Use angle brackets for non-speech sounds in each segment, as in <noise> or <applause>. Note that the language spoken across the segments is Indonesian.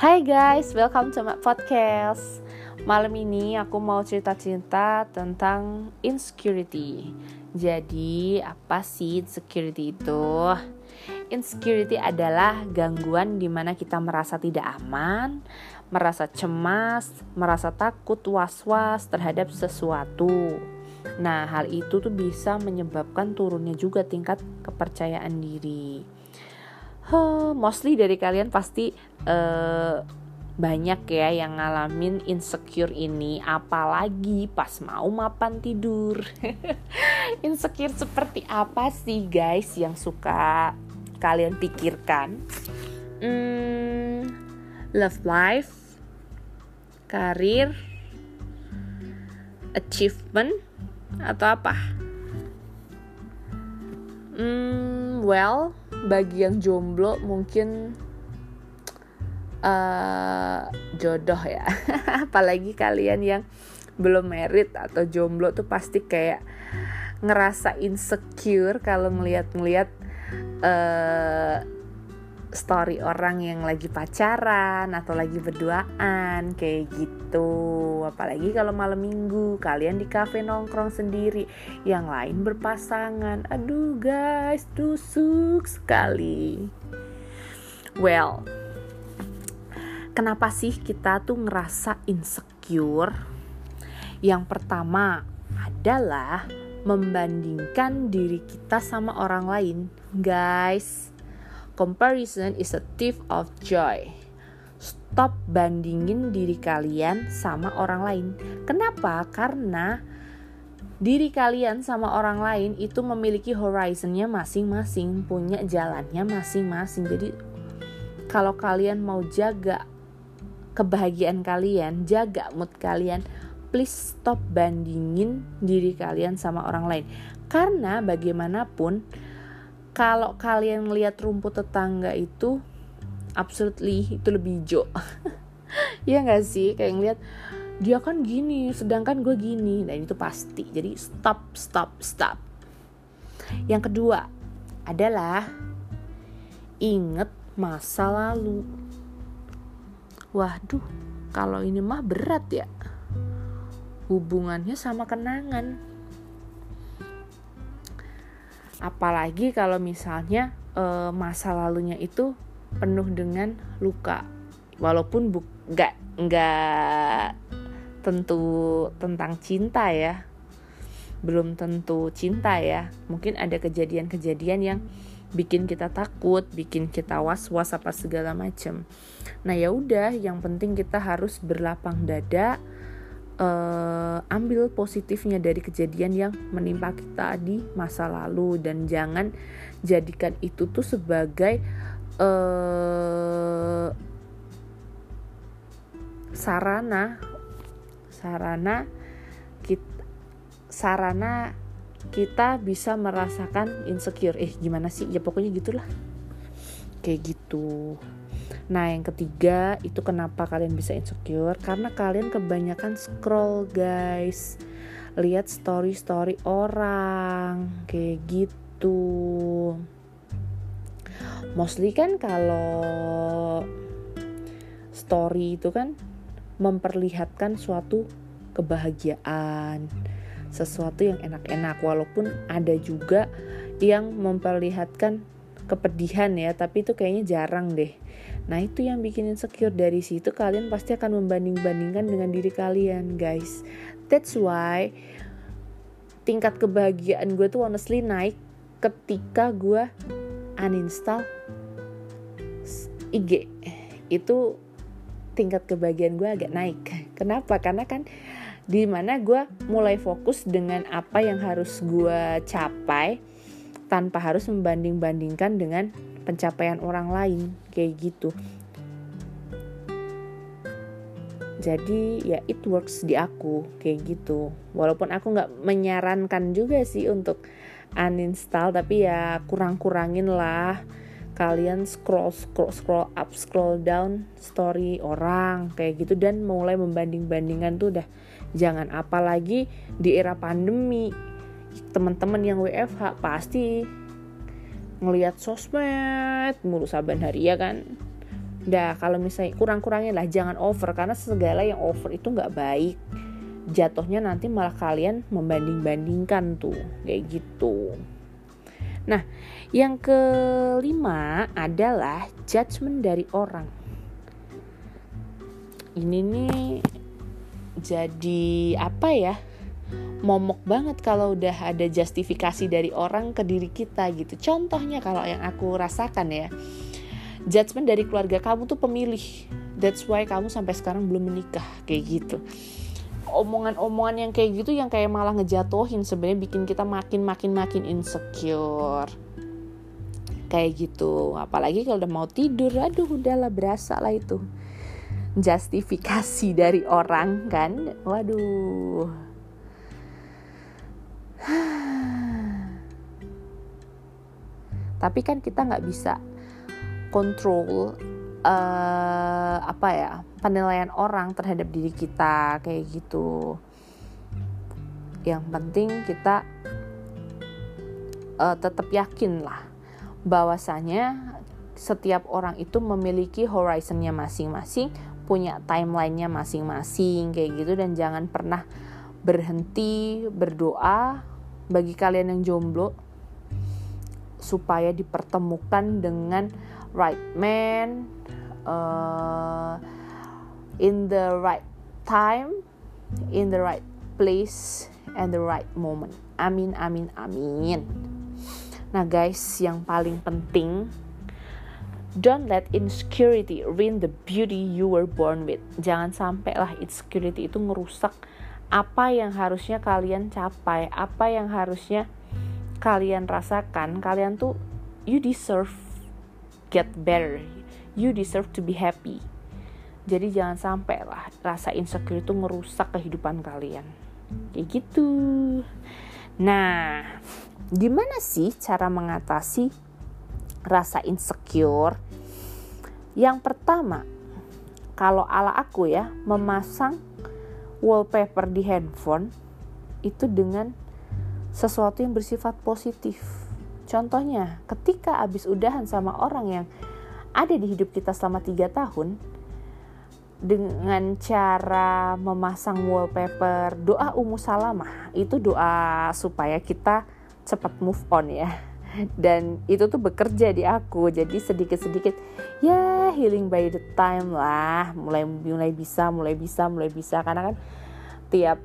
Hai guys, welcome to my podcast. Malam ini aku mau cerita-cerita tentang insecurity. Jadi, apa sih insecurity itu? Insecurity adalah gangguan di mana kita merasa tidak aman, merasa cemas, merasa takut, was-was terhadap sesuatu. Nah, hal itu tuh bisa menyebabkan turunnya juga tingkat kepercayaan diri huh, mostly dari kalian pasti uh, banyak ya yang ngalamin insecure ini. Apalagi pas mau mapan tidur. <laughs> Insecure seperti apa sih guys yang suka kalian pikirkan? Hmm, love life karir achievement atau apa? Hmm, well bagi yang jomblo mungkin uh, jodoh ya. <laughs> Apalagi kalian yang belum merit atau jomblo tuh pasti kayak ngerasa insecure kalau ngeliat-ngeliat uh, story orang yang lagi pacaran atau lagi berduaan kayak gitu. Apalagi kalau malam minggu kalian di kafe nongkrong sendiri yang lain berpasangan. Aduh guys tusuk sekali. Well kenapa sih kita tuh ngerasa insecure? Yang pertama adalah membandingkan diri kita sama orang lain guys Comparison is a thief of joy. Stop bandingin diri kalian sama orang lain. Kenapa? Karena diri kalian sama orang lain itu memiliki horizonnya masing-masing, punya jalannya masing-masing. Jadi kalau kalian mau jaga kebahagiaan kalian, jaga mood kalian, please stop bandingin diri kalian sama orang lain. Karena bagaimanapun kalau kalian lihat rumput tetangga itu absolutely itu lebih hijau. <laughs> Ya nggak sih? Kayak ngeliat dia kan gini sedangkan gue gini. Dan itu pasti. Jadi stop stop stop. Yang kedua adalah inget masa lalu. Waduh kalau ini mah berat ya. Hubungannya sama kenangan apalagi kalau misalnya e, masa lalunya itu penuh dengan luka. Walaupun nggak nggak tentu tentang cinta ya. Belum tentu cinta ya. Mungkin ada kejadian-kejadian yang bikin kita takut bikin kita was-was apa segala macem. Nah ya udah yang penting kita harus berlapang dada uh, ambil positifnya dari kejadian yang menimpa kita di masa lalu. Dan jangan jadikan itu tuh sebagai uh, sarana sarana kita sarana kita bisa merasakan insecure. Eh gimana sih? Ya pokoknya gitulah. Kayak gitu Nah, yang ketiga itu kenapa kalian bisa insecure? Karena kalian kebanyakan scroll, guys. Lihat story-story orang kayak gitu. Mostly kan kalau story itu kan memperlihatkan suatu kebahagiaan, sesuatu yang enak-enak walaupun ada juga yang memperlihatkan kepedihan ya, tapi itu kayaknya jarang deh Nah itu yang bikin insecure dari situ kalian pasti akan membanding-bandingkan dengan diri kalian guys. That's why tingkat kebahagiaan gue tuh honestly naik ketika gue uninstall IG. Itu tingkat kebahagiaan gue agak naik. Kenapa? Karena kan di mana gue mulai fokus dengan apa yang harus gue capai tanpa harus membanding-bandingkan dengan pencapaian orang lain kayak gitu. Jadi ya it works di aku kayak gitu. Walaupun aku nggak menyarankan juga sih untuk uninstall tapi ya kurang-kurangin lah. Kalian scroll scroll scroll up scroll down story orang kayak gitu. Dan mulai membanding-bandingkan tuh udah. Jangan apalagi di era pandemi. Teman-teman yang WFH pasti ngelihat sosmed mulu saban hari ya kan Dah kalau misalnya kurang-kurangin lah jangan over karena segala yang over itu nggak baik. Jatuhnya nanti malah kalian membanding-bandingkan tuh kayak gitu. Nah, yang kelima adalah judgement dari orang. Ini nih jadi apa ya? Momok banget kalau udah ada justifikasi dari orang ke diri kita gitu. Contohnya kalau yang aku rasakan ya, judgement dari keluarga kamu tuh pemilih. That's why kamu sampai sekarang belum menikah kayak gitu. Omongan-omongan yang kayak gitu yang kayak malah ngejatuhin sebenarnya bikin kita makin makin makin insecure. Kayak gitu. Apalagi kalau udah mau tidur, aduh udahlah berasa lah itu. Justifikasi dari orang kan. Waduh tapi kan kita nggak bisa kontrol uh, apa ya penilaian orang terhadap diri kita kayak gitu. Yang penting kita uh, tetap yakin lah bahwasanya setiap orang itu memiliki horizonnya masing-masing punya timelinenya masing-masing kayak gitu. Dan jangan pernah berhenti berdoa bagi kalian yang jomblo supaya dipertemukan dengan right man uh, in the right time in the right place and the right moment amin amin amin nah guys yang paling penting Don't let insecurity ruin the beauty you were born with. Jangan sampai lah insecurity itu ngerusak apa yang harusnya kalian capai, apa yang harusnya kalian rasakan, kalian tuh you deserve get better. You deserve to be happy. Jadi jangan sampai lah rasa insecure itu merusak kehidupan kalian. Kayak gitu. Nah, gimana sih cara mengatasi rasa insecure? Yang pertama, kalau ala aku ya, memasang wallpaper di handphone itu dengan sesuatu yang bersifat positif. Contohnya, ketika abis udahan sama orang yang ada di hidup kita selama tiga tahun, dengan cara memasang wallpaper doa Ummu Salamah, itu doa supaya kita cepat move on ya dan itu tuh bekerja di aku. Jadi sedikit-sedikit ya healing by the time lah. Mulai mulai bisa mulai bisa mulai bisa. Karena kan tiap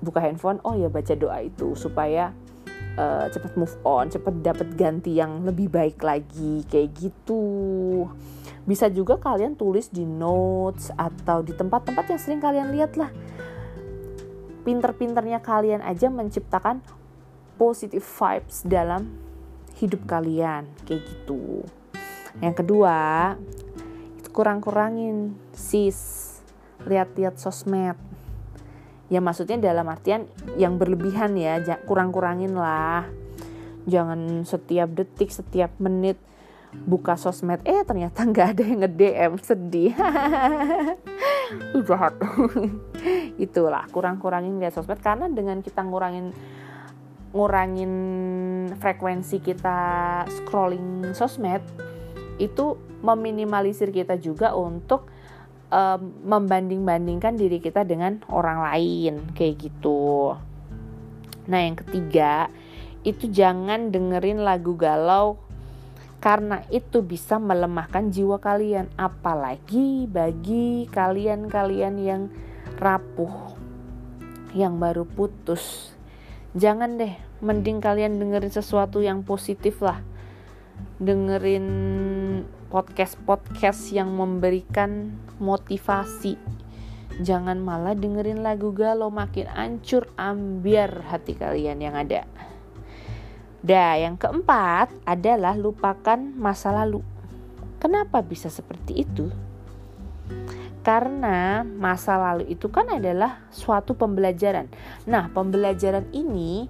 buka handphone oh ya baca doa itu supaya uh, cepat move on cepat dapat ganti yang lebih baik lagi. Kayak gitu. Bisa juga kalian tulis di notes atau di tempat-tempat yang sering kalian lihat lah. Pinter-pinternya kalian aja menciptakan positive vibes dalam hidup kalian kayak gitu. Yang kedua kurang-kurangin sis lihat-lihat sosmed. Ya maksudnya dalam artian yang berlebihan ya kurang-kurangin lah. Jangan setiap detik setiap menit buka sosmed eh ternyata <laughs> nggak ada yang nge-DM sedih. <laughs> <laughs> Itulah kurang-kurangin lihat sosmed. Karena dengan kita ngurangin ngurangin frekuensi kita scrolling sosmed itu meminimalisir kita juga untuk um, membanding-bandingkan diri kita dengan orang lain kayak gitu. Nah, yang ketiga, itu jangan dengerin lagu galau karena itu bisa melemahkan jiwa kalian apalagi bagi kalian-kalian yang rapuh yang baru putus jangan deh mending kalian dengerin sesuatu yang positif lah dengerin podcast-podcast yang memberikan motivasi jangan malah dengerin lagu galau makin ancur ambiar hati kalian yang ada Dah, yang keempat adalah lupakan masa lalu. Kenapa bisa seperti itu? Karena masa lalu itu kan adalah suatu pembelajaran. Nah, pembelajaran ini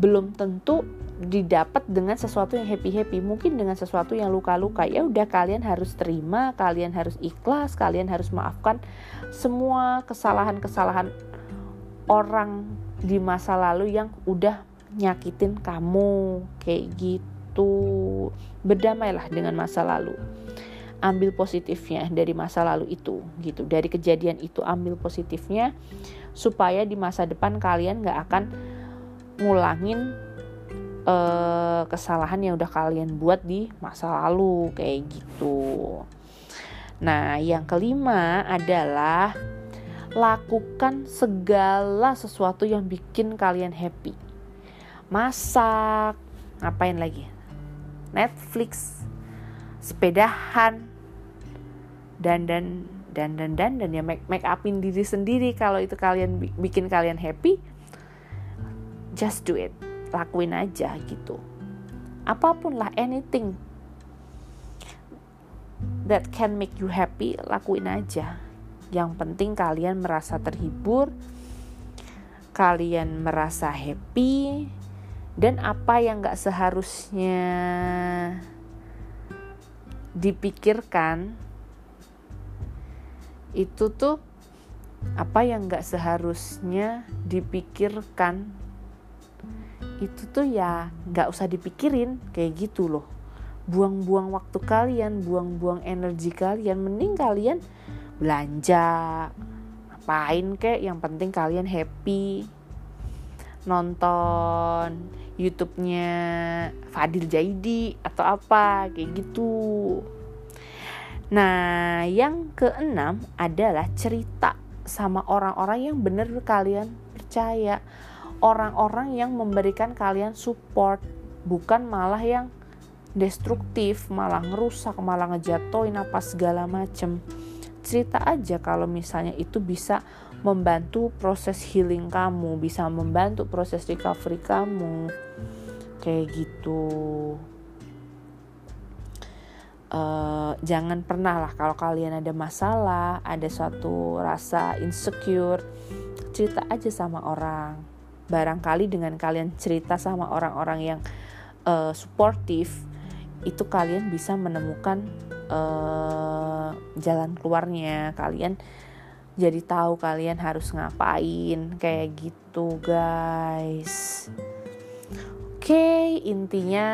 belum tentu didapat dengan sesuatu yang happy-happy, mungkin dengan sesuatu yang luka-luka. Ya udah kalian harus terima, kalian harus ikhlas, kalian harus maafkan semua kesalahan-kesalahan orang di masa lalu yang udah nyakitin kamu kayak gitu. Berdamailah dengan masa lalu ambil positifnya dari masa lalu itu gitu. Dari kejadian itu ambil positifnya supaya di masa depan kalian nggak akan ngulangin uh, kesalahan yang udah kalian buat di masa lalu kayak gitu. Nah yang kelima adalah lakukan segala sesuatu yang bikin kalian happy. Masak ngapain lagi? Netflix sepedahan. Dan dan dan dan dan dan ya make make upin diri sendiri. Kalau itu kalian bikin kalian happy just do it. Lakuin aja gitu. Apa pun lah anything that can make you happy lakuin aja. Yang penting kalian merasa terhibur kalian merasa happy dan apa yang gak seharusnya dipikirkan itu tuh apa yang nggak seharusnya dipikirkan itu tuh ya nggak usah dipikirin kayak gitu loh. Buang-buang waktu kalian buang-buang energi kalian mending kalian belanja ngapain kek yang penting kalian happy nonton YouTube-nya Fadil Jaidi atau apa kayak gitu. Nah, yang keenam adalah cerita sama orang-orang yang benar kalian percaya. Orang-orang yang memberikan kalian support, bukan malah yang destruktif, malah ngerusak, malah ngejatoin apa segala macem. Cerita aja kalau misalnya itu bisa membantu proses healing kamu, bisa membantu proses recovery kamu. Kayak gitu. Uh, jangan pernah lah kalau kalian ada masalah, ada suatu rasa insecure, cerita aja sama orang. Barangkali dengan kalian cerita sama orang-orang yang uh, suportif, itu kalian bisa menemukan uh, jalan keluarnya. Kalian jadi tahu kalian harus ngapain kayak gitu guys. Oke okay, intinya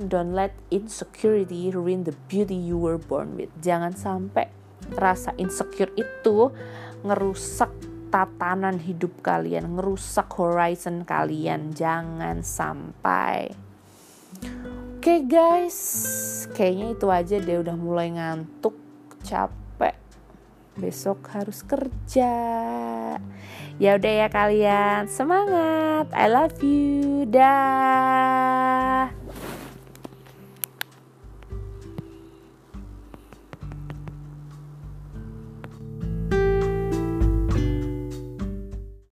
don't let insecurity ruin the beauty you were born with. Jangan sampai rasa insecure itu ngerusak tatanan hidup kalian ngerusak horizon kalian. Jangan sampai. Oke okay, guys. Kayaknya itu aja deh udah mulai ngantuk capek besok harus kerja. Ya udah ya kalian, semangat. I love you. Dah.